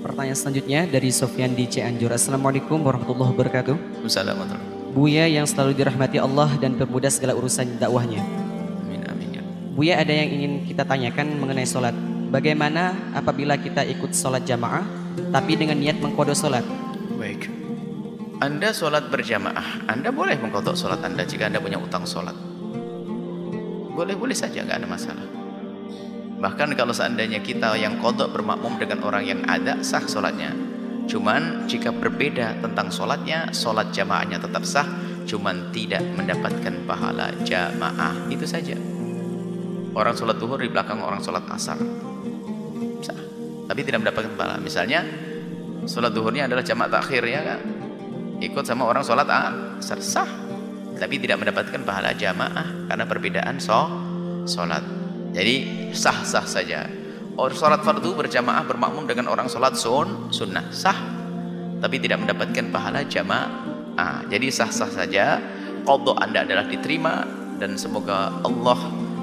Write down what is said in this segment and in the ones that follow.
pertanyaan selanjutnya dari Sofyan di Cianjur. Assalamualaikum warahmatullahi wabarakatuh. Assalamualaikum. Buya yang selalu dirahmati Allah dan bermudah segala urusan dakwahnya. Amin amin ya. Buya ada yang ingin kita tanyakan mengenai sholat. Bagaimana apabila kita ikut sholat jamaah tapi dengan niat mengkodo sholat? Baik. Anda sholat berjamaah, Anda boleh mengkodok sholat Anda jika Anda punya utang sholat. Boleh-boleh saja, nggak ada masalah. Bahkan kalau seandainya kita yang kodok bermakmum dengan orang yang ada, sah sholatnya. Cuman jika berbeda tentang sholatnya, sholat jamaahnya tetap sah, cuman tidak mendapatkan pahala jamaah. Itu saja. Orang sholat duhur di belakang orang sholat asar. Sah. Tapi tidak mendapatkan pahala. Misalnya, sholat duhurnya adalah jamaah takhir ya kan? Ikut sama orang sholat asar. Sah. Tapi tidak mendapatkan pahala jamaah karena perbedaan so, sholat. Jadi sah-sah saja. Orang sholat fardu berjamaah bermakmum dengan orang sholat sun, sunnah sah, tapi tidak mendapatkan pahala jamaah. Jadi sah-sah saja. Qadha anda adalah diterima dan semoga Allah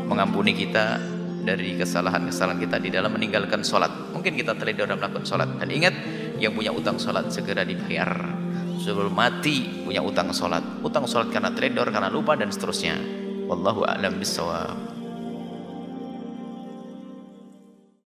mengampuni kita dari kesalahan-kesalahan kita di dalam meninggalkan sholat. Mungkin kita terlena dalam melakukan sholat. Dan ingat, yang punya utang sholat segera dibayar. Sebelum mati punya utang sholat. Utang sholat karena teledor, karena lupa dan seterusnya. Wallahu a'lam bishawab.